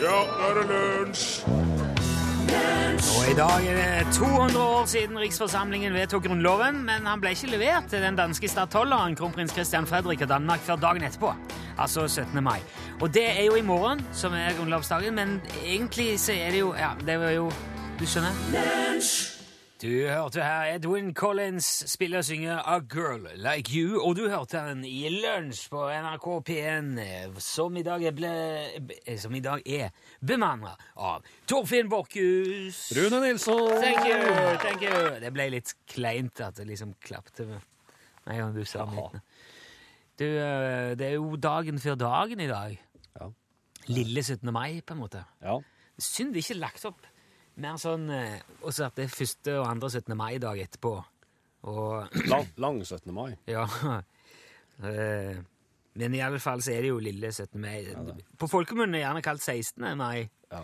Ja, nå er det lunsj! Og I dag er det 200 år siden riksforsamlingen vedtok Grunnloven, men han ble ikke levert til den danske stattholderen kronprins Christian Fredrik av Danmark før dagen etterpå, altså 17. mai. Og det er jo i morgen som er grunnlovsdagen, men egentlig så er det jo Ja, det var jo Du skjønner? Du hørte her Edwin Collins spille og synge A Girl Like You, og du hørte den i lunsj på NRK P1, som i dag er, ble, som i dag er bemanna av Torfinn Borchhus. Rune Nilsson! Thank you, thank you. Det ble litt kleint at det liksom klapte med en gang du sa mitt. Du, eh, det er jo dagen før dagen i dag. Ja. Lille 17. mai, på en måte. ja. Synd det ikke er lagt opp mer sånn Og så at det er første og andre 17. mai-dag etterpå. Og Lang, lang 17. mai. ja eh, Men i alle fall så er det jo lille 17. mai. På folkemunne er gjerne kalt 16. mai. Ja.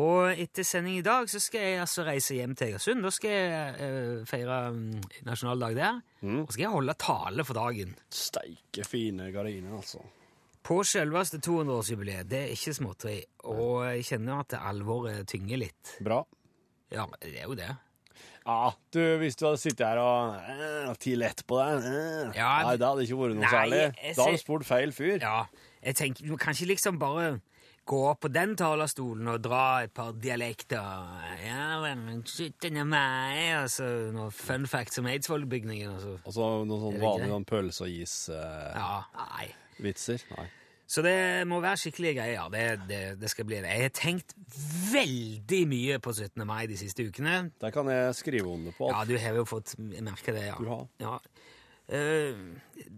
Og etter sending i dag så skal jeg altså reise hjem til Egersund. Da skal jeg uh, feire mm, nasjonaldag der. Mm. Og skal jeg holde tale for dagen. Steike fine gardiner, altså. På selveste 200-årsjubileet. Det er ikke småtteri. Og jeg kjenner at alvoret tynger litt. Bra. Ja, det er jo det. Ja, du, hvis du hadde sittet her og eh, tidlig etterpå deg eh, Ja, Nei, det hadde ikke vært noe nei, særlig. Da hadde du spurt feil fyr. Ja, jeg tenker, Du kan ikke liksom bare gå opp på den talerstolen og dra et par dialekter. Ja, men 17. mai, altså noen fun facts om Eidsvollbygningen. Altså. Og så noen sånn vanlig det? sånn pølse- og is-vitser. Ja, nei. Nei. Så det må være skikkelige greier. Det, det, det skal bli det. Jeg har tenkt veldig mye på 17. mai de siste ukene. Det kan jeg skrive under på. Ja, du har jo fått merke det, ja. Du har. ja. Uh,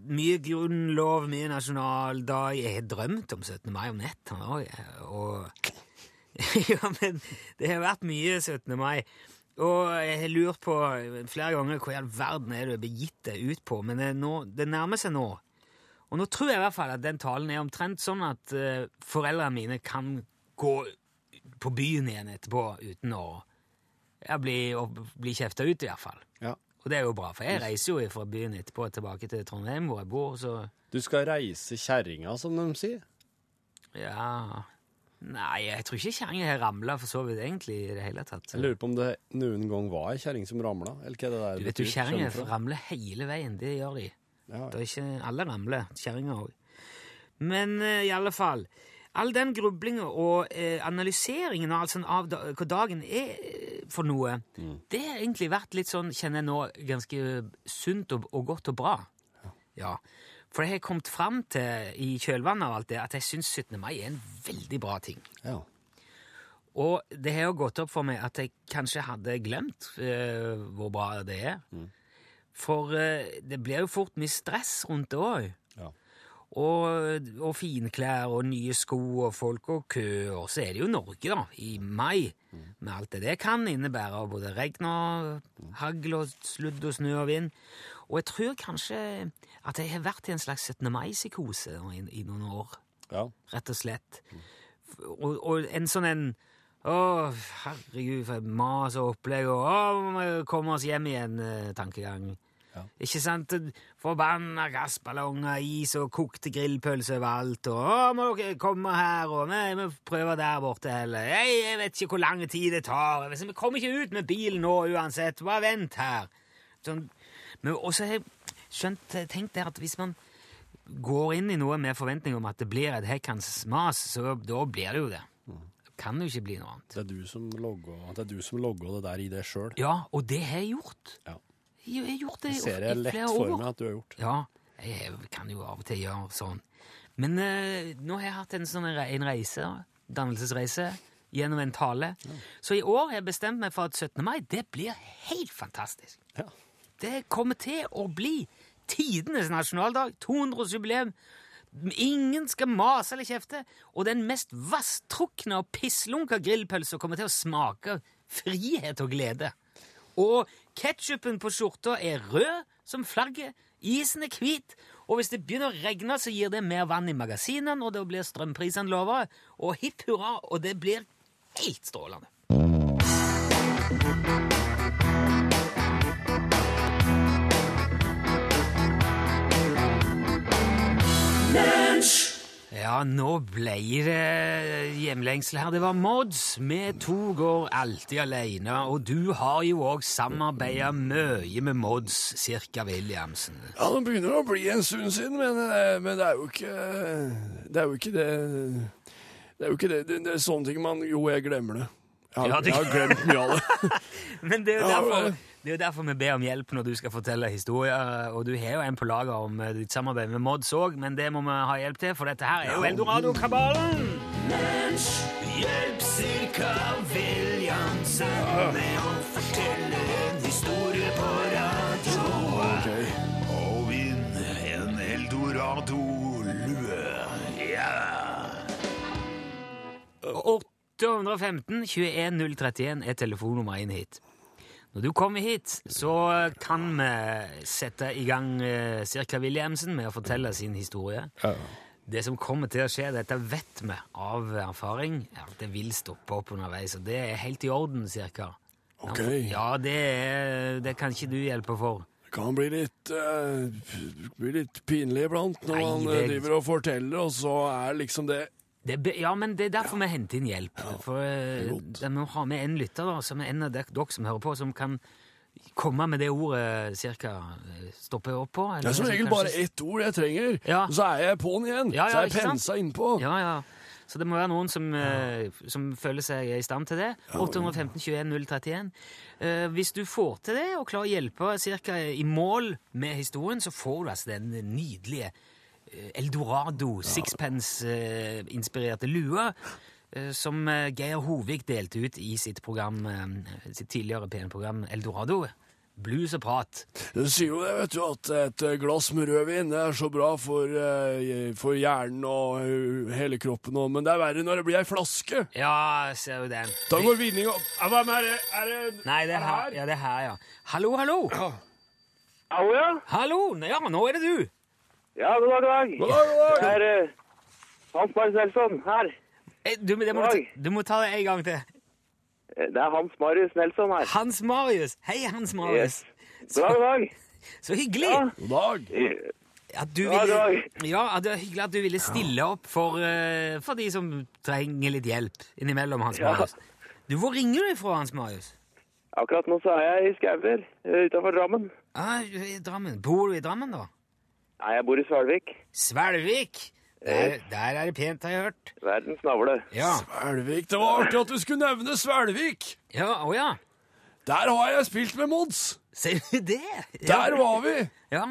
mye grunnlov, mye nasjonaldag. Jeg har drømt om 17. mai om nettene òg. Og Ja, men det har vært mye 17. mai. Og jeg har lurt på flere ganger hvor i all verden er det du begitt deg ut på, men det, nå, det nærmer seg nå. Og nå tror jeg i hvert fall at den talen er omtrent sånn at uh, foreldrene mine kan gå på byen igjen etterpå uten å ja, bli, bli kjefta ut, i hvert fall. Ja. Og det er jo bra, for jeg reiser jo fra byen etterpå tilbake til Trondheim, hvor jeg bor, så Du skal reise kjerringa, som de sier. ja Nei, jeg tror ikke kjerringa har ramla for så vidt, egentlig, i det hele tatt. Jeg lurer på om det noen gang var ei kjerring som ramla, eller hva det der Du vet jo, kjerringer ramler hele veien. Det gjør de. Ja, Det er ikke alle ramler. Kjerringa òg. Men eh, i alle fall All den grublinga og eh, analyseringen og alt sånn av da, hva dagen er eh, for noe, det har egentlig vært litt sånn, kjenner jeg nå, ganske sunt og, og godt og bra. Ja. For jeg har kommet fram til i kjølvannet av alt det at jeg syns 17. mai er en veldig bra ting. ja. Og det har jo gått opp for meg at jeg kanskje hadde glemt eh, hvor bra det er. For eh, det blir jo fort mye stress rundt det òg. ja. Og, og finklær og nye sko og folk og kø. Og så er det jo Norge, da, i mai, med alt det det kan innebære av både regn og hagl og sludd og snø og vind. Og jeg tror kanskje at jeg har vært i en slags 17. mai-psykose i, i noen år ja. rett og slett. Og, og en sånn en Å, herregud, for et mas og opplegg, og å, vi må komme oss hjem igjen-tankegang. Ja. Ikke sant? Forbanna gassballonger, is og kokte grillpølser overalt, og å, må dere komme her, og vi må prøve der borte heller. Jeg, jeg vet ikke hvor lang tid det tar. Vi kommer ikke ut med bilen nå uansett. Bare vent her. Sånn. Men også har jeg skjønt, tenkt der at hvis man går inn i noe med forventning om at det blir et hekkans mas, så da blir det jo det. Det kan jo ikke bli noe annet. Det er du som logger det, er du som logger det der i det sjøl. Ja, og det har jeg gjort. Ja. Jeg har gjort det Det i ser jeg i lett flere for meg at du har gjort. Ja, jeg kan jo av og til gjøre sånn. Men eh, nå har jeg hatt en sånn re- en reise, dannelsesreise, gjennom en tale. Så i år har jeg bestemt meg for at 17. mai, det blir helt fantastisk. Ja. Det kommer til å bli tidenes nasjonaldag, 200-årsjubileum. Ingen skal mase eller kjefte, og den mest vasstrukne og pisslunka grillpølsa kommer til å smake frihet og glede. Og ketsjupen på skjorta er rød som flagget, isen er hvit, og hvis det begynner å regne, så gir det mer vann i magasinene, og da blir strømprisene lavere, og hipp hurra, og det blir helt strålende. Ja, nå ble det hjemlengsel her. Det var Mods. Vi to går alltid alene, og du har jo òg samarbeida mye med Mods, cirka Williamsen. Ja, det begynner å bli en stund siden, men, eh, men det er jo ikke Det er jo ikke det Det er jo ikke det. Det, det er sånne ting man Jo, jeg glemmer det. Jeg har, Ja, jeg har glemt mye av det. Men det er, jo derfor, det er jo derfor vi ber om hjelp når du skal fortelle historier, og du har jo en på lager om eh, ditt samarbeid med Mods òg, men det må vi ha hjelp til, for dette her er jo Eldorado-kabalen! Hjelp cirka Williamsen med å fortelle en historie på radio. Okay. Og vinn en Eldorado-lue. Ja. 815 21 031 er telefonnummeret inn hit. Når du kommer hit, så kan vi sette i gang eh, Cirka Williamsen med å fortelle sin historie. Ja. Det som kommer til å skje, dette vet vi av erfaring, er at det vil stoppe opp underveis, og det er helt i orden, cirka. Ok. Ja, det, er, det kan ikke du hjelpe for. Det kan bli litt, eh, bli litt pinlig iblant når Nei, man det- eh, driver og forteller, og så er liksom det Det, ja, men det er derfor vi henter inn hjelp. For Vi må ha med en lytter, da, som er en av dere, som hører på, som kan komme med det ordet cirka stopper opp på. Det er som regel bare ett ord jeg trenger, Ja. og så er jeg på'n igjen. Ja, ja, så er jeg pensa innpå. Ja, ja. Så det må være noen som, eh, som føler seg i stand til det. 815 21 031. Eh, hvis du får til det og klarer å hjelpe cirka i mål med historien, så får du altså den nydelige eh, Eldorado sixpence-inspirerte lua eh, som eh, Geir Hovig delte ut i sitt program, eh, sitt tidligere P1-program Eldorado. Blues og prat. Du sier jo det, vet du, at et eh, glass med rødvin det er så bra for, eh, for hjernen og eh, hele kroppen, og, men det er verre når det blir ei flaske. Ja, ser du den. Da går vinninga opp. Hvem er det? Er det Nei, det er her. Ja, det er her, ja. Hallo, hallo! Hallo, ja? Hallo! Ja, nå er det du! Ja, god dag, god dag. God dag, god dag. Det er uh, Hans Marius Nelson her. Hey, Du, det må, du, du må ta det en gang til. Eh, Det er Hans Marius Nelson her. Hans Marius. Hei, Hans Marius. Yes. God dag, god dag. Så hyggelig! Ja. God dag. Eh, At du ville, ja, at det er hyggelig at du ville stille opp for, uh, for de som trenger litt hjelp innimellom, Hans Ja. Marius. Du, Hvor ringer du ifra, Hans Marius? Akkurat nå så er jeg i Skauer, utafor Drammen. Ah, i Drammen. Bor du i Drammen, da? Nei, jeg bor i Svelvik. Svelvik! Der, der er det pent, har jeg hørt. Verdens navle. Ja. Svelvik. Det var artig at du skulle nevne Svelvik. Ja, Å ja. Der har jeg spilt med Mons. Ser du det? Der var vi. Ja.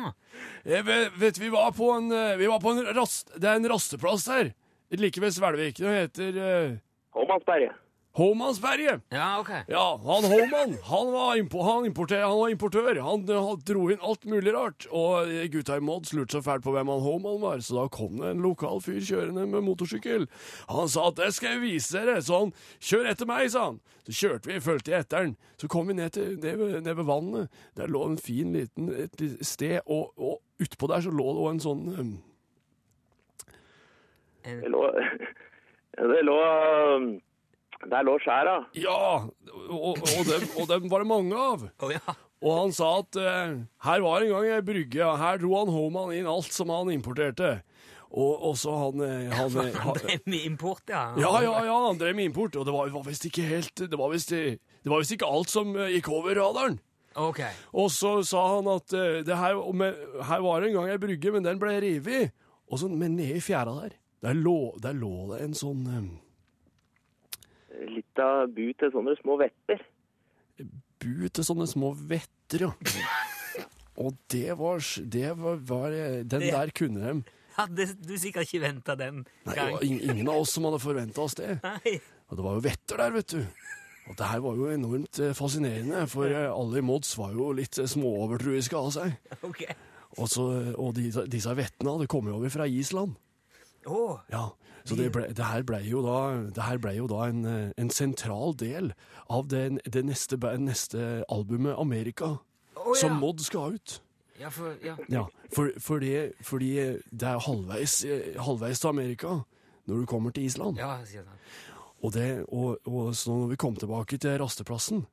Jeg vet, vet, vi var på en, eh, vi var på en rast, Det er en rasteplass der. Like ved Svelvik. Det heter uh, Håmannsberget. Ja, ok. Ja, han Håman, han var, impo, han, han var importør. Han, han dro inn alt mulig rart. Og eh, gutta i Mods lurte så fælt på hvem han Håman var, så da kom det en lokal fyr kjørende med motorsykkel. Han sa at 'det skal jeg vise dere', så han 'kjør etter meg', sa han. Så kjørte vi, fulgte etter han. Så kom vi ned, til, ned, ved, ned ved vannet. Der lå en fin liten et sted, og, og utpå der så lå det også en sånn um, Det lå Det lå um, Der lå skjæra. Ja, og, og, dem, og dem var det mange av. Å ja. Og han sa at eh, her var en gang ei brygge, og her dro han Homan inn alt som han importerte. Og, og så han, eh, han, eh, Han han drev med import, ja. Ja, ja, ja, han drev med import, og det var, var visst ikke helt Det var visst det var visst ikke alt som eh, gikk over radaren. Ok. Og så sa han at det her, med, her var det en gang ei brygge, men den ble revet. Og så, men nede i fjæra der, der lå, der lå det en sånn Litt av bu til sånne små vetter. bu til sånne små vetter, ja. Og det var, det var, var eh, Den Det- der kunne dem. Hadde du sikkert ikke venta den Nei, det gang? var ingen av oss som hadde forventa oss det. Nei. Og det var jo vetter der, vet du. Og det her var jo enormt eh, fascinerende, for eh, alle i Mods var jo litt småovertruiske av seg. Ok. Og, så, og de, disse vettene hadde kommet over fra Island. Å, Ja, så det, ble, det her ble jo da, det her ble jo da en, en sentral del av det, det neste, neste albumet Amerika, som ja. Mod skal ut. ja, for, ja. Ja, for, fordi, fordi det er halvveis, halvveis til Amerika når du kommer til Island. ja, sier han. Og, det, og, og så når vi kom tilbake til rasteplassen,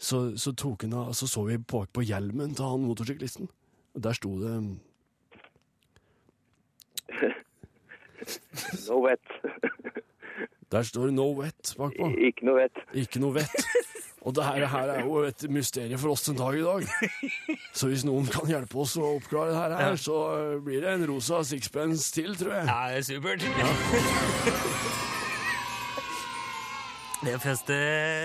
så, så, av- så så vi på, på hjelmen til han motorsyklisten. Og der sto det No wet. Der står det 'no wet' bakpå. Ikke noe vett. Ikke noe vett. Og det her, her er jo et mysterium for oss den dag i dag. Så hvis noen kan hjelpe oss å oppklare det her, her så blir det en rosa sixpence til, tror jeg. Ja, det er supert. Det er, første,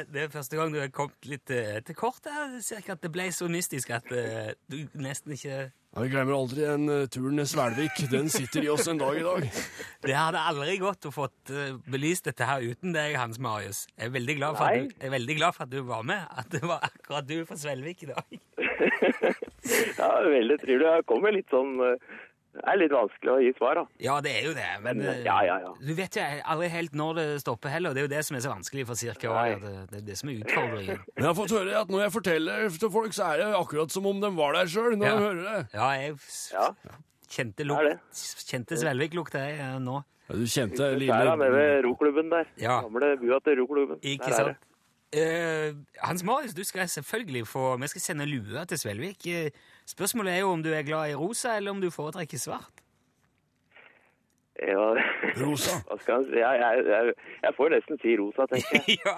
det er første gang du har kommet litt eh, til kort. Jeg ser ikke at det ble så mystisk at eh, du nesten ikke Ja, vi glemmer aldri den eh, turen til Svelvik. Den sitter i oss en dag i dag. Det hadde aldri gått å fått eh, belyst dette her uten deg, Hans Marius. Jeg er veldig glad for, at du, jeg er veldig glad for at du var med. At det var akkurat du fra Svelvik i dag. Ja, veldig trivelig. Jeg kommer litt sånn Det er litt vanskelig å gi svar, da. Ja, det er jo det, men Men, ja, ja, ja. du vet jo aldri helt når det stopper heller. Det er jo det som er så vanskelig for cirka år. Det, det er det som er utfordringen. Men jeg har fått høre at når jeg forteller til folk, så er det akkurat som om de var der sjøl når Ja. de hører det. Ja, jeg Ja. kjente, lukt, kjente Svelvik-lukta jeg eh, nå. Ja, du kjente Der er med nede ved roklubben der. Ja. Gamle bua til roklubben. Ikke Der er sant? Uh, Hans Marius, du skal selvfølgelig få Vi skal sende lue til Svelvik. Eh, spørsmålet er jo om du er glad i rosa, eller om du foretrekker svart. Ja. Rosa. Hva skal jeg? Jeg, jeg, jeg, jeg får nesten si rosa, tenker jeg. ja,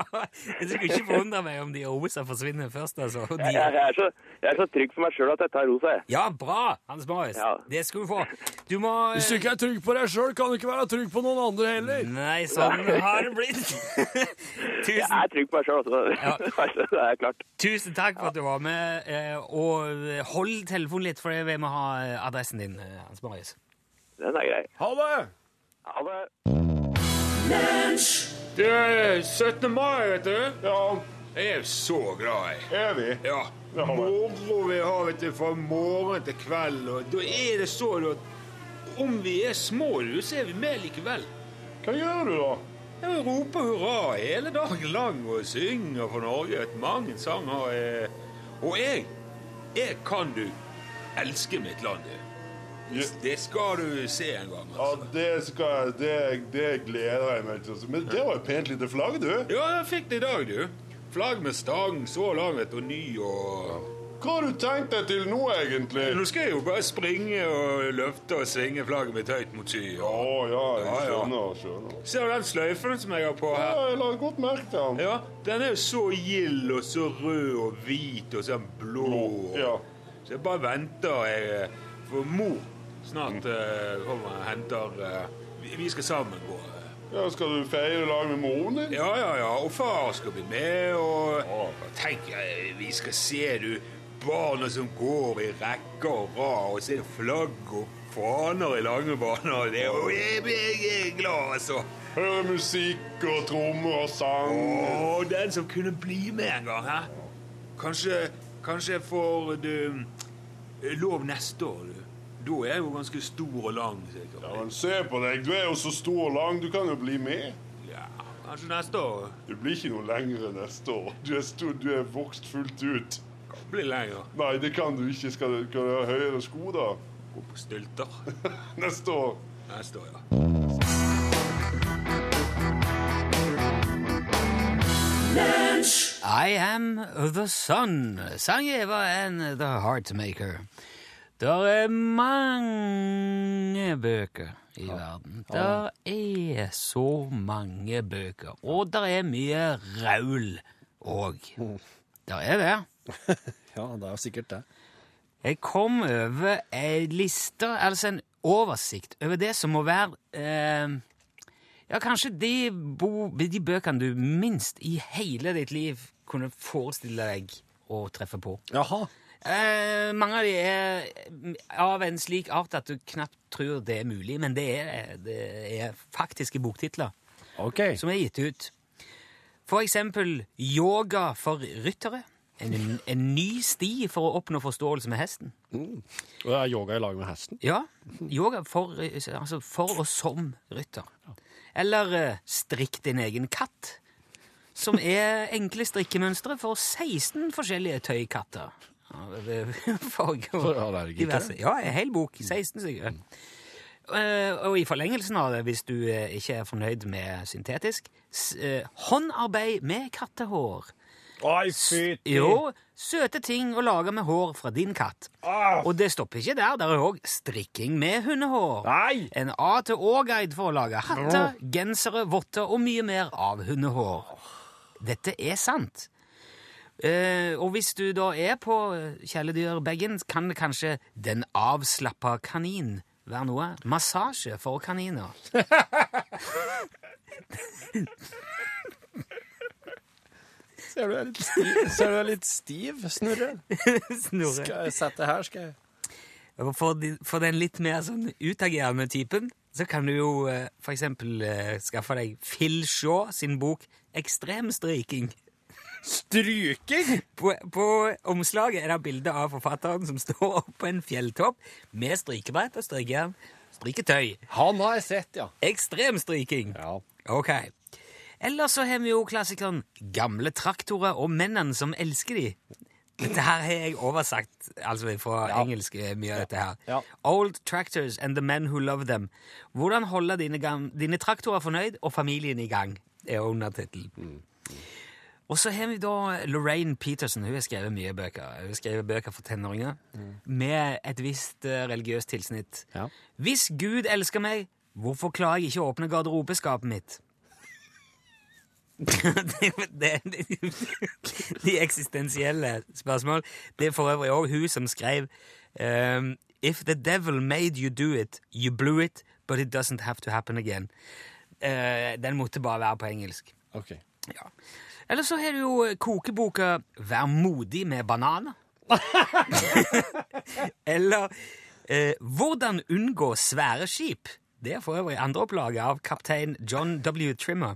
Jeg skulle ikke forundre meg om de rosa forsvinner først. altså. De... Jeg, jeg, er, så, jeg er så trygg på meg sjøl at jeg tar rosa, jeg. ja, bra, Hans Marius. Ja. Det skal du få. Du må Hvis du ikke er trygg på deg sjøl, kan du ikke være trygg på noen andre heller. Nei, sånn har det blitt. Jeg er trygg på meg sjøl, altså. det er klart. tusen takk for at du var med. eh, Og hold telefonen litt, for vi må ha adressen din, eh, Hans Marius. Den er grei. Ha det! Ha det. Det er 17. mai, vet du. Ja. Jeg er så glad i. Er vi? Ja. Moro vi har vet du, fra morgen til kveld. Og da er det så at om vi er små, du, så er vi med likevel. Hva gjør du da? Jeg roper hurra hele dagen lang og synger for Norge. Et mange sanger. eh, Og jeg, jeg kan du elske mitt land, du. Det, skal du se en gang. Ja, Altså. det skal Det, det gleder jeg meg til. Men det var et pent lite flagg, du. Ja, jeg fikk det i dag, du. Flagg med stang, så lang og ny og Hva har du tenkt deg til nå, egentlig? Nå skal jeg jo bare springe og løfte og svinge flagget mitt høyt mot sky. Å Oh, ja, jeg Ja, ja. skjønner. skjønner. Ser du den sløyfen som jeg har på her? Ja, jeg la godt merke til den. Ja, Den er jo så gild og så rød og hvit og sånn blå. Ja. Så jeg bare venter jeg, for mor snart uh, kommer og henter uh, vi, vi skal sammen gå. ja, Skal du feire i lag med moren din? Ja, ja, ja. Og far skal bli med, og Tenk, eh, vi skal se, du. Barna som går i rekker og rad, og så er det flagg og faner i lange baner. Det og jeg, jeg er glad, altså. Høre musikk og trommer og sang. Å, den som kunne bli med en gang, hæ? Kanskje, kanskje får du eh, lov neste år, du. Da er jeg jo ganske stor og lang, sikkert. Ja, men Se på deg, du er jo så stor og lang, du kan jo bli med. Ja, kanskje neste år Du blir ikke noe lengre neste år. Du er, stor, du er vokst fullt ut. kan bli lenger. Nei, det kan du ikke. Skal du, kan du ha høyere sko, da? Gå på stylter. Neste år. Neste år, ja. I am the sun, sang Eva and the Heartmaker. Det er mange bøker i verden. Der er så mange bøker. Og der er mye raul òg. Der er det. Ja, det er jo sikkert det. Jeg kom over ei liste, altså en oversikt, over det som må være eh, Ja, kanskje de, bo, de bøkene du minst i hele ditt liv kunne forestille deg å treffe på. Jaha. Eh, mange av de er av en slik art at du knapt tror det er mulig, men det er, det er faktiske boktitler okay. som er gitt ut. For eksempel Yoga for ryttere. En, en ny sti for å oppnå forståelse med hesten. Og det er yoga i lag med hesten. Ja, yoga for, altså for og som rytter. Eller eh, strikk din egen katt, som er enkle strikkemønstre for 16 forskjellige tøykatter. Ja, Farger For diverse. Ja, en hel bok. 16 stykker. Eh, Og i forlengelsen av det, hvis du eh, ikke er fornøyd med syntetisk, eh, håndarbeid med kattehår. Oi, fytti. Jo, søte ting å lage med hår fra din katt. Ah. Og det stopper ikke der. Der er òg strikking med hundehår. Nei! En A til Å-guide for å lage hatter, gensere, votter og mye mer av hundehår. Dette er sant. Eh, og hvis du da er på kjæledyrbagen, kan det kanskje Den avslappa kanin være noe? Massasje for kaniner. Ser du er litt stiv, ser du er litt stiv Snurre? Snorre. Skal jeg sette her, skal jeg For, de, for den litt mer sånn utagerende typen, så kan du jo eh, eksempel eh, skaffe deg Phil Shaw sin bok Ekstremstryking. Stryking? På, på omslaget er det bilde av forfatteren som står på en fjelltopp med strykebrett og strykejern. Stryketøy. Han har jeg sett, ja. Ekstremstryking. Ja. Ok. Eller så har vi jo klassikeren Gamle traktorer og mennene som elsker de. Dette her har jeg oversagt altså fra engelsk, eh, mye av dette her. Ja. Old Tractors and the Men Who Love Them. Hvordan holde dine, dine traktorer fornøyd og familien i gang, er undertittelen. Og så har vi da Lorraine Peterson. Hun har skrevet mye bøker. Hun har skrevet bøker for tenåringer med et visst eh, religiøst tilsnitt. Ja. Hvis Gud elsker meg, hvorfor klarer jeg ikke å åpne garderobeskapet mitt? det, det, det, de eksistensielle spørsmål. Det er for øvrig òg hun som skrev um, If the devil made you do it, you blew it, but it doesn't have to happen again. Uh, den måtte bare være på engelsk. Ok. Ja. Eller så har du jo kokeboka Vær modig med bananer. Eller eh, Hvordan unngå svære skip. Det er for øvrig andreopplaget av kaptein John W. Trimmer.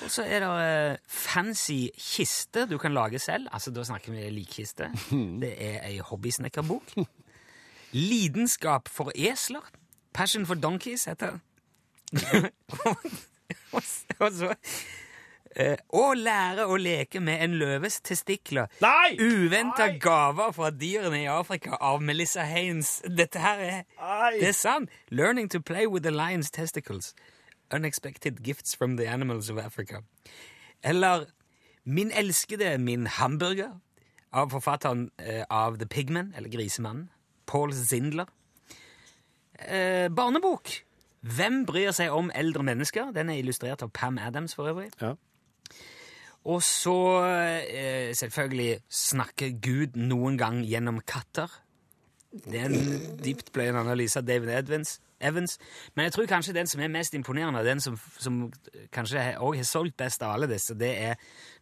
Og så er det eh, fancy kiste du kan lage selv. Altså, Da snakker vi likkiste. Det er ei hobbysnekkerbok. Lidenskap for esler. Passion for donkeys heter det. og så eh, Å lære å leke med en løves testikler. Nei! Uventa gaver fra dyrene i Afrika av Melissa Haynes. Dette her er Nei! Det er sant! Learning to play with the lion's testicles. Unexpected gifts from the animals of Africa. Eller Min elskede, min hamburger, av forfatteren eh, av The Pigman, eller Grisemannen, Paul Zindler. Eh, barnebok. Hvem bryr seg om eldre mennesker? Den er illustrert av Pam Adams, for øvrig. Ja. Og så eh, selvfølgelig snakker Gud noen gang gjennom katter. Det er en dyptpløyende analyse av David Edvins, Evans. Men jeg tror kanskje den som er mest imponerende, den som, som kanskje òg har solgt best av alle disse, det er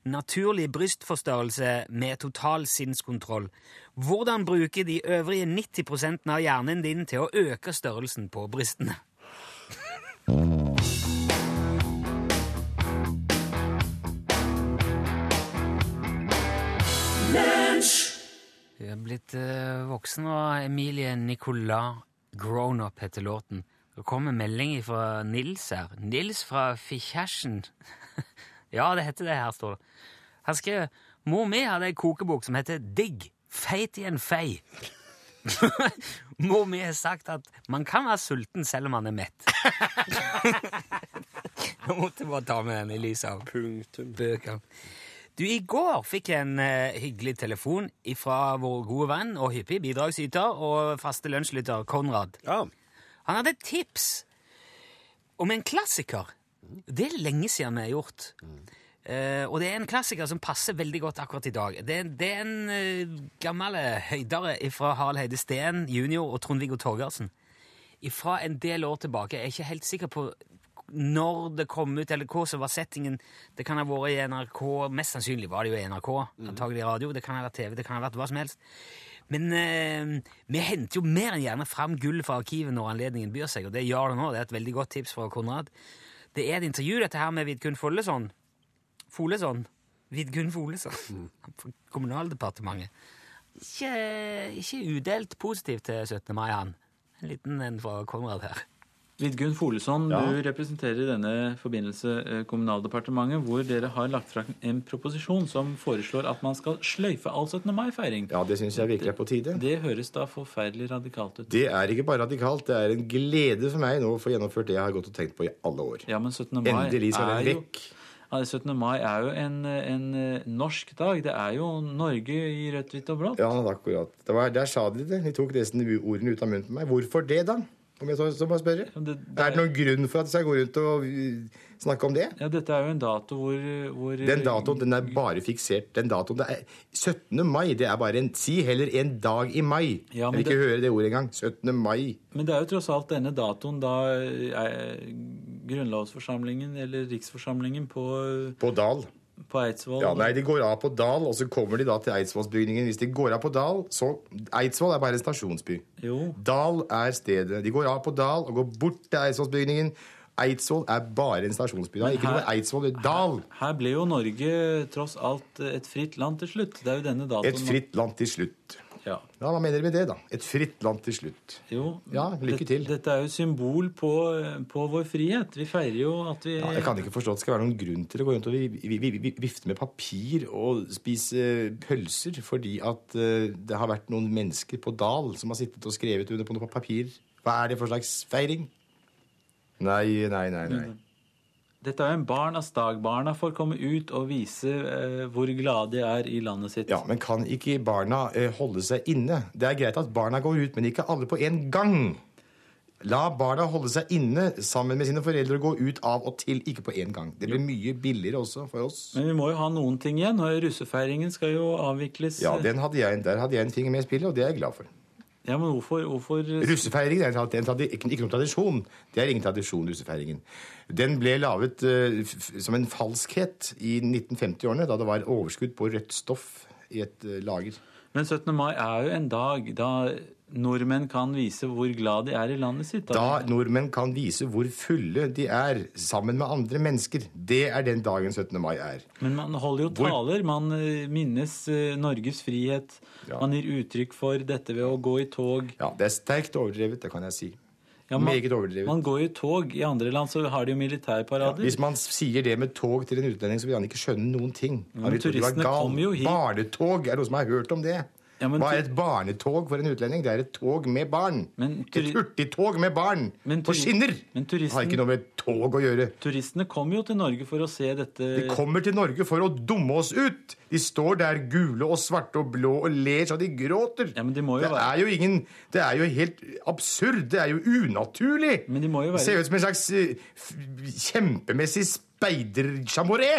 naturlig brystforstørrelse med total sinnskontroll. Hvordan bruke de øvrige 90 av hjernen din til å øke størrelsen på brystene? Hun er blitt eh, voksen, og Emilie Nicolas Grown Up heter låten. Det kommer melding fra Nils her. Nils fra Fikjærsen. ja, det heter det her, står det. Han skrev Mor mi hadde ei kokebok som heter Digg. Feit i en fei. Mor mi har sagt at man kan være sulten selv om man er mett. Jeg måtte bare ta med den i lyset av Punktum. bøker. Du, I går fikk jeg en eh, hyggelig telefon fra vår gode venn og hyppig bidragsyter og faste lunsjlytter Konrad. Ja. Han hadde et tips om en klassiker. Det er lenge siden vi har gjort. Eh, og det er en klassiker som passer veldig godt akkurat i dag. Det, det er en uh, gammel høydere fra Harald Heide Steen jr. og Trond-Viggo Torgersen. Fra en del år tilbake. Jeg er ikke helt sikker på når det kom ut, eller hva som var settingen. Det kan ha vært i NRK, mest sannsynlig var det jo i NRK, antagelig radio. Det kan ha vært TV, det kan ha vært hva som helst. Men eh, vi henter jo mer enn gjerne fram gull fra arkivet når anledningen byr seg, og det gjør det nå. Det er et veldig godt tips fra Konrad. Det er et intervju, dette her, med Vidkun Follesson. Foleson. Vidkun Foleson. Fra Kommunaldepartementet. Ikke, ikke udelt positiv til 17. mai, han. En liten en fra Konrad her. Vidgunn Folesson, Ja. du representerer i denne forbindelse eh, Kommunaldepartementet, hvor dere har lagt fram en proposisjon som foreslår at man skal sløyfe all 17. mai-feiring. Ja, det syns jeg virkelig er på tide. Det høres da forferdelig radikalt ut. Det er ikke bare radikalt, det er en glede for meg nå å få gjennomført det jeg har gått og tenkt på i alle år. Ja, men 17. mai Endelig skal den jo, vekk. Ja, 17. mai er jo en, en eh, norsk dag. Det er jo Norge i rødt, hvitt og blått. Ja, akkurat. Det var, der sa de det. De tok nesten ordene ut av munnen på meg. Hvorfor det, da? Om jeg så, så må spørre. Det, det, Er det noen grunn for at jeg går rundt og snakker om det? ja, dette er jo en dato hvor, hvor Den datoen den er bare fiksert. Den datoen, det er 17. mai. Det er bare en Si heller en dag i mai. Ja, jeg vil ikke det- høre det ordet engang. 17. mai. Men det er jo tross alt denne datoen da eh, grunnlovsforsamlingen, eller riksforsamlingen på, På Dal. På Eidsvoll Ja, nei, De går av på Dal, og så kommer de da til Eidsvollsbygningen. Hvis de går av på Dal, så Eidsvoll er bare en stasjonsby. Jo, Dal er stedet. De går av på Dal og går bort til Eidsvollsbygningen. Eidsvoll er bare en stasjonsby. Er ikke her- noe Eidsvoll. det er Dal. her ble jo Norge tross alt et fritt land til slutt. Det er jo denne datoen Et fritt land til slutt. Ja. Ja, Hva mener dere med det, da? Et fritt land til slutt. Jo, Ja, lykke til. Dette, dette er jo symbol på, på vår frihet. Vi feirer jo at vi Ja, jeg kan ikke forstå at det skal være noen grunn til å gå rundt og vi, vi, vi, vi, vifte med papir og spise pølser fordi at eh, det har vært noen mennesker på Dal som har sittet og skrevet under på noe papir. Hva er det for slags feiring? Nei, nei, nei. nei. Dette er jo en barnas dag. Barna får komme ut og vise eh, hvor glade de er i landet sitt. Ja, Men kan ikke barna eh, holde seg inne? Det er greit at barna går ut, men ikke alle på en gang. La barna holde seg inne sammen med sine foreldre og gå ut av og til, ikke på en gang. Det blir mye billigere også for oss. Men vi må jo ha noen ting igjen. og Russefeiringen skal jo avvikles. Ja, den hadde jeg, Der hadde jeg en finger med i spillet, og det er jeg glad for. Ja, men hvorfor, hvorfor Russefeiringen er en, ikke, ikke noen tradisjon. Det er ingen tradisjon, russefeiringen. Den ble laget eh, som en falskhet i 1950-årene, da det var overskudd på rødt stoff i et eh, lager. Men 17. mai er jo en dag da nordmenn kan vise hvor glad de er i landet sitt. Da nordmenn kan vise hvor fulle de er sammen med andre mennesker. Det er den dagen 17. mai er. Men man holder jo Hvor- taler. Man eh, minnes Norges frihet. Ja. Man gir uttrykk for dette ved å gå i tog. Ja, Det er sterkt overdrevet, det kan jeg si. Ja, man, Meget overdrevet. man går i tog. I andre land så har de jo militærparader. Hvis man sier det med tog til en utlending, så vil han ikke skjønne noen ting. Ja, men turistene kommer jo hit. Barnetog, er det noen som har hørt om det? Ja, men Hva er et barnetog for en utlending? Det er et tog med barn. Men et hurtigtog med barn Men på skinner! men Det har ikke noe med tog å gjøre. Turistene kommer jo til Norge for å se dette De kommer til Norge for å dumme oss ut. De står der gule og svarte og blå og ler så de gråter. Ja, men de det være- er jo ingen Det er jo helt absurd. Det er jo unaturlig. Men de må jo være... Det ser ut som en slags uh, kjempemessig speidersjamoré.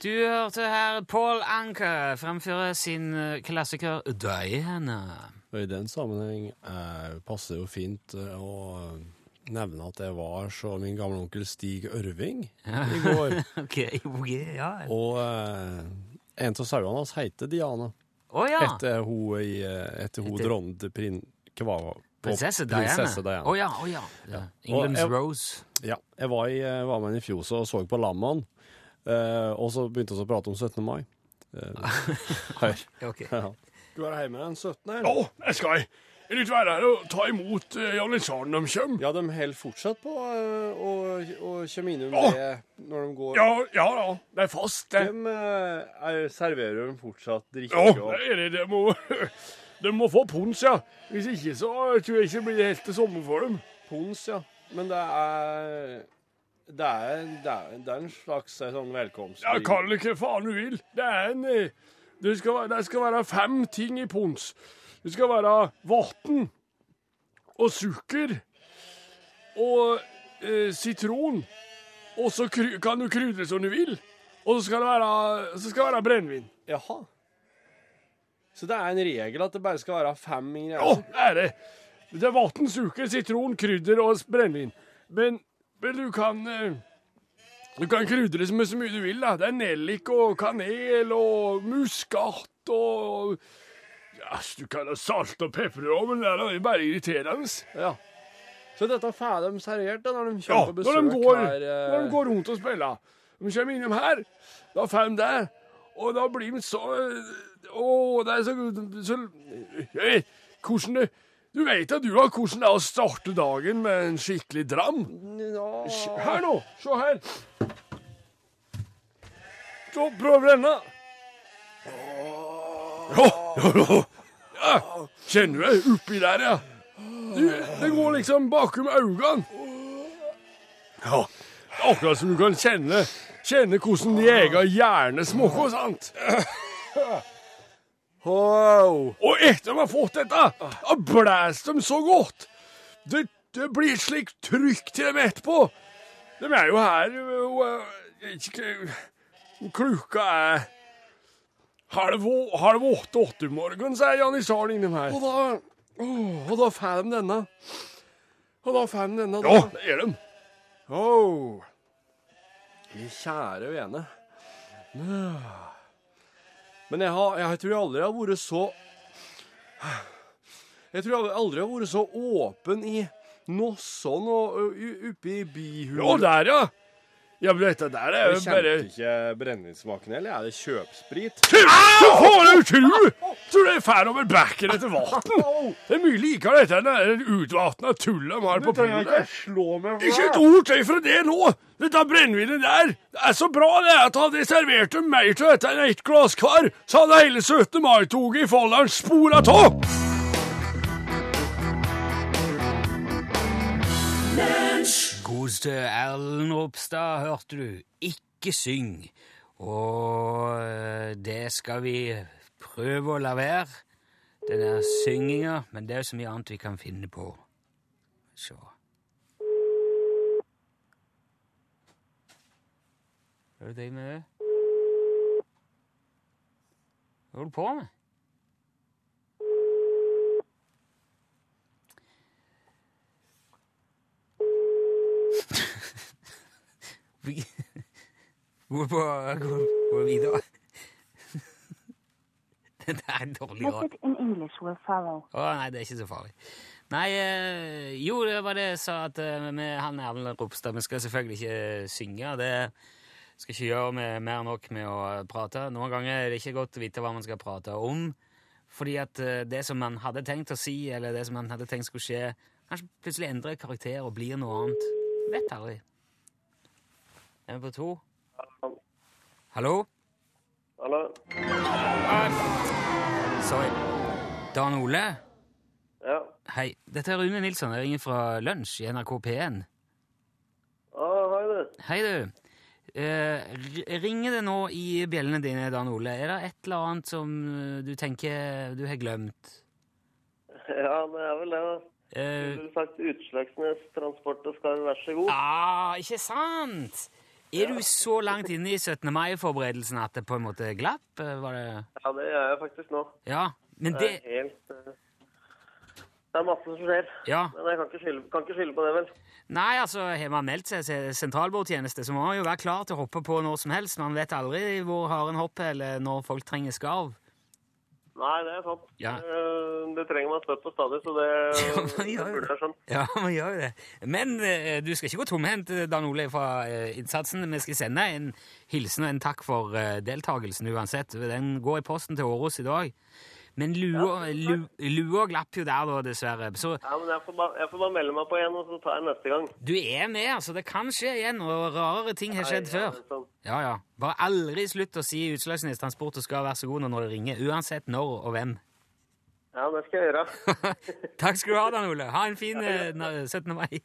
Du hørte her Paul Anker fremføre sin eh, klassiker Diana. Og I den sammenheng eh, passer det jo fint eh, å nevne at jeg var så min gamle onkel Stig Ørving i går. Ok, ok, ja. Og eh, en av sauene hans heter Diana. Oh, ja! Etter hun, eh, etter hun Etter- dronning til prin... Det? Prinsesse Diana. Prinsesse Diana. Oh, ja, oh, ja. ja. England's jeg- Rose. Ja, jeg var, i, eh, var med henne i fjor og så på lammene, eh, og så begynte vi å prate om 17. mai. Uh, her. okay. Ja. Du er hjemme den 17. her? Å, jeg skal jeg litt være her og ta imot uh, Janitsaren de kommer. Ja, de holder fortsatt på uh, å, å komme innom oh. det når de går. Ja, ja da. Det er fast, det. De eh, er, serverer de fortsatt drikke Ja, oh, det er det. De må, de må få pons, ja. Hvis ikke så tror jeg ikke det blir helt til sommer for dem. pons, ja. Men det er det er, det er, det er en slags eh, sånn velkomst. Ja, Kall det hva faen du vil. Det er en eh, det skal, det skal være fem ting i pons. Det skal være vann og sukker og eh, sitron. Og så kan du krydre som du vil. Og så skal det være, så skal det være brennevin. Jaha. Så det er en regel at det bare skal være fem ingredienser? Ja, det er det. Det er vann, sukker, sitron, krydder og brennevin. Men du kan eh, Du kan krydre med så mye du vil. da. Det er nellik og kanel og muskat og ja, Du kan ha salt og pepper òg, men det er bare irriterende. Ja. Så dette får de servert da, når de Ja, kommer på når de, besøk går, her? Ja, når de går rundt og spiller. De kommer innom her, da får de det. Og da blir de så Å, det er så, så jeg Hvordan det Du vet at du har hvordan det er å starte dagen med en skikkelig dram? Her nå! Se her. Så prøv denne. Ja, ja, ja. Ja. Kjenner du det? Oppi der, ja. Du, det går liksom bakom øynene. Ja, akkurat som du kan kjenne, kjenne hvordan de egen hjerne smaker, sant? Wow. Og etter de har fått dette, da blæser de så godt. Det, det blir slik trykk til dem etterpå. De er jo her eh, er halv, åtte-åtte om morgenen, sier Janitsaren innom her. Og da, oh, og da får de denne. Og da får de denne. Ja, det gjør de. Oh. Kjære vene. Men jeg, har, jeg tror jeg aldri har vært så Jeg tror jeg aldri har vært så åpen i Nosson og oppe i bihulen. Ja, der, ja. Ja, men dette der er Jeg bare kjente ikke brennevinsmaken, eller er det kjøpsprit? Hva faen er det tru? Tror du jeg får over bekken etter vann? Det er mye likere dette enn det utvatna tullet de har på polet. Ikke et ord til fra det nå! Dette brennevinet der det er så bra det er at hadde jeg servert dem mer til dette enn ett glass hver, så hadde hele 17. mai-toget i Folldalen spora av! Godeste Erlend Ropstad, hørte du. Ikke syng. Og eh, det skal vi prøve å la være, den der synginga, men det er så mye annet vi kan finne på. Så. Hva er det du driver med? Hva holder du på med? Vi- Gå på, gå, videre. Det er dårlig råd. Message in English will follow. Å nei, det er ikke så farlig. Nei, eh, jo, det var det jeg sa at vi, med han Erlend Ropstad Vi skal selvfølgelig ikke synge. Det skal ikke gjøre med mer enn nok med å prate. Noen ganger er det ikke godt å vite hva man skal prate om. Fordi at eh, det som man hadde tenkt å si, eller det som man hadde tenkt skulle skje, kanskje plutselig endrer karakter og blir noe annet. Vet aldri. Er vi på to? Hallo? Hallo? Sorry. Dan Ole? Ja. Hei. Dette er Rune Nilsson. Jeg ringer fra Lunsj i NRK P1. Ah, hei, du. Hei, du. Eh, ringer det nå i bjellene dine, Dan Ole? Er det et eller annet som eh, du tenker du har glemt? Ja, det er vel det, da. Eh, Du ville sagt Utslagsnes Transport og Skarv, vær så god. ah, ikke sant? Er du så langt inne i 17. mai-forberedelsen at det på en måte glapp? Eh, Var det Ja, det gjør jeg faktisk nå. Ja. Men Det det er helt eh, Det er masse som skjer. Ja. Men jeg kan ikke skylde, kan ikke skylde på det, vel. Nei, altså, har man meldt seg til sentralbordtjeneste, så må man jo være klar til å hoppe på når som helst. Man vet aldri hvor haren hopper, eller når folk trenger skarv. Nei, det er sant. Ja. Eh, Det trenger man støtt og stadig, så det, Ja, man gjør jo burde jeg skjønt. Ja, man gjør det. Men eh, du skal ikke gå tomhendt, Dan Ole, fra eh, innsatsen. Vi skal sende en hilsen og en takk for deltakelsen uansett. Den går i posten til Åros i dag. Men lua, ja, lua glapp jo der, da, dessverre. Så Ja, men jeg får, bare, jeg får bare melde meg på igjen, og så tar jeg neste gang. du er med, altså. Det kan skje igjen, og rarere ting har skjedd ja, før. sånn. Ja, ja. Bare aldri slutt å si Utslagsnes Transport og skal være så god når det ringer. Uansett når og hvem. Ja, det skal jeg gjøre. Takk skal du ha, Dan Ole. Ha en fin eh, na- 17. mai.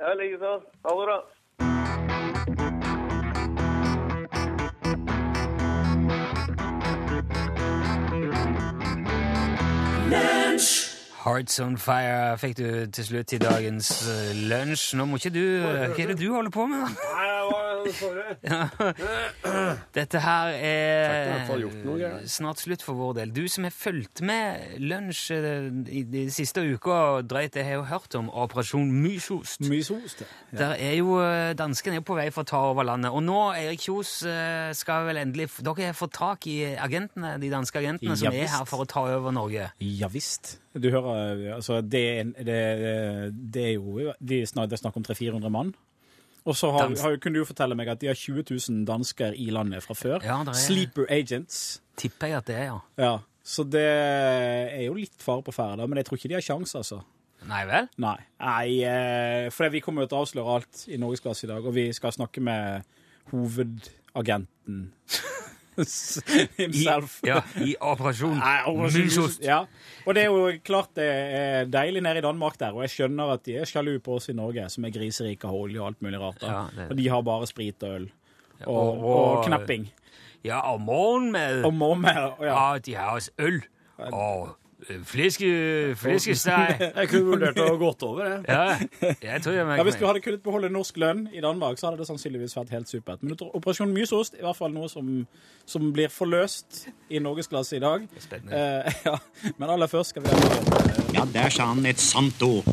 Ja, likeså. Ha det bra. Hearts on Fire fikk du til slutt i dagens uh, lunsj. Nå må ikke du Hva er det du holder på med, da? Sorry. Dette her er snart slutt for vår del. Du som har fulgt med lunsj eh, i de siste uka drøyt, jeg har jo hørt om Operasjon Mysost. Mysost, Der er jo eh, danskene på vei for å ta over landet. Og nå, Erik Kjos, eh, skal vel endelig Dere har fått tak i agentene, de danske agentene som Ja, er her for å ta over Norge. Ja visst. Du hører, altså det, det, det er jo Det er snakk om 300-400 mann. Og så har, har, kunne du jo fortelle meg at de har 20 000 dansker i landet fra før. Ja, er- Sleeper agents. Tipper jeg at det er, ja. Ja, Så det er jo litt fare på ferde, men jeg tror ikke de har sjans, altså. Nei vel? Nei, Nei eh, for vi kommer jo til å avsløre alt i Norgesklasse i dag, og vi skal snakke med hovedagenten. himself. Ja, i Operasjon Mysost. Ja. Og det er jo klart det er deilig nede i Danmark der, og jeg skjønner at de er sjalu på oss i Norge, som er griserike av olje og alt mulig rart. Ja, det det. Og de har bare sprit og øl. Og, og- og, og- knapping. Ja, og morgenmad. Og morgenmad. ja. Ja. De har også øl. Og fleske, fleskesteg. Jeg kunne vurdert å gått over, jeg. Ja, jeg tror jeg Ja, Hvis du hadde kunnet beholde norsk lønn i Danmark, så hadde det sannsynligvis vært helt supert. Men Operasjon Mysost i hvert fall noe som, som blir forløst i norgesklasse i dag. Spennende. Eh, ja. Men aller først skal vi ha Ja, der sa han et sant ord.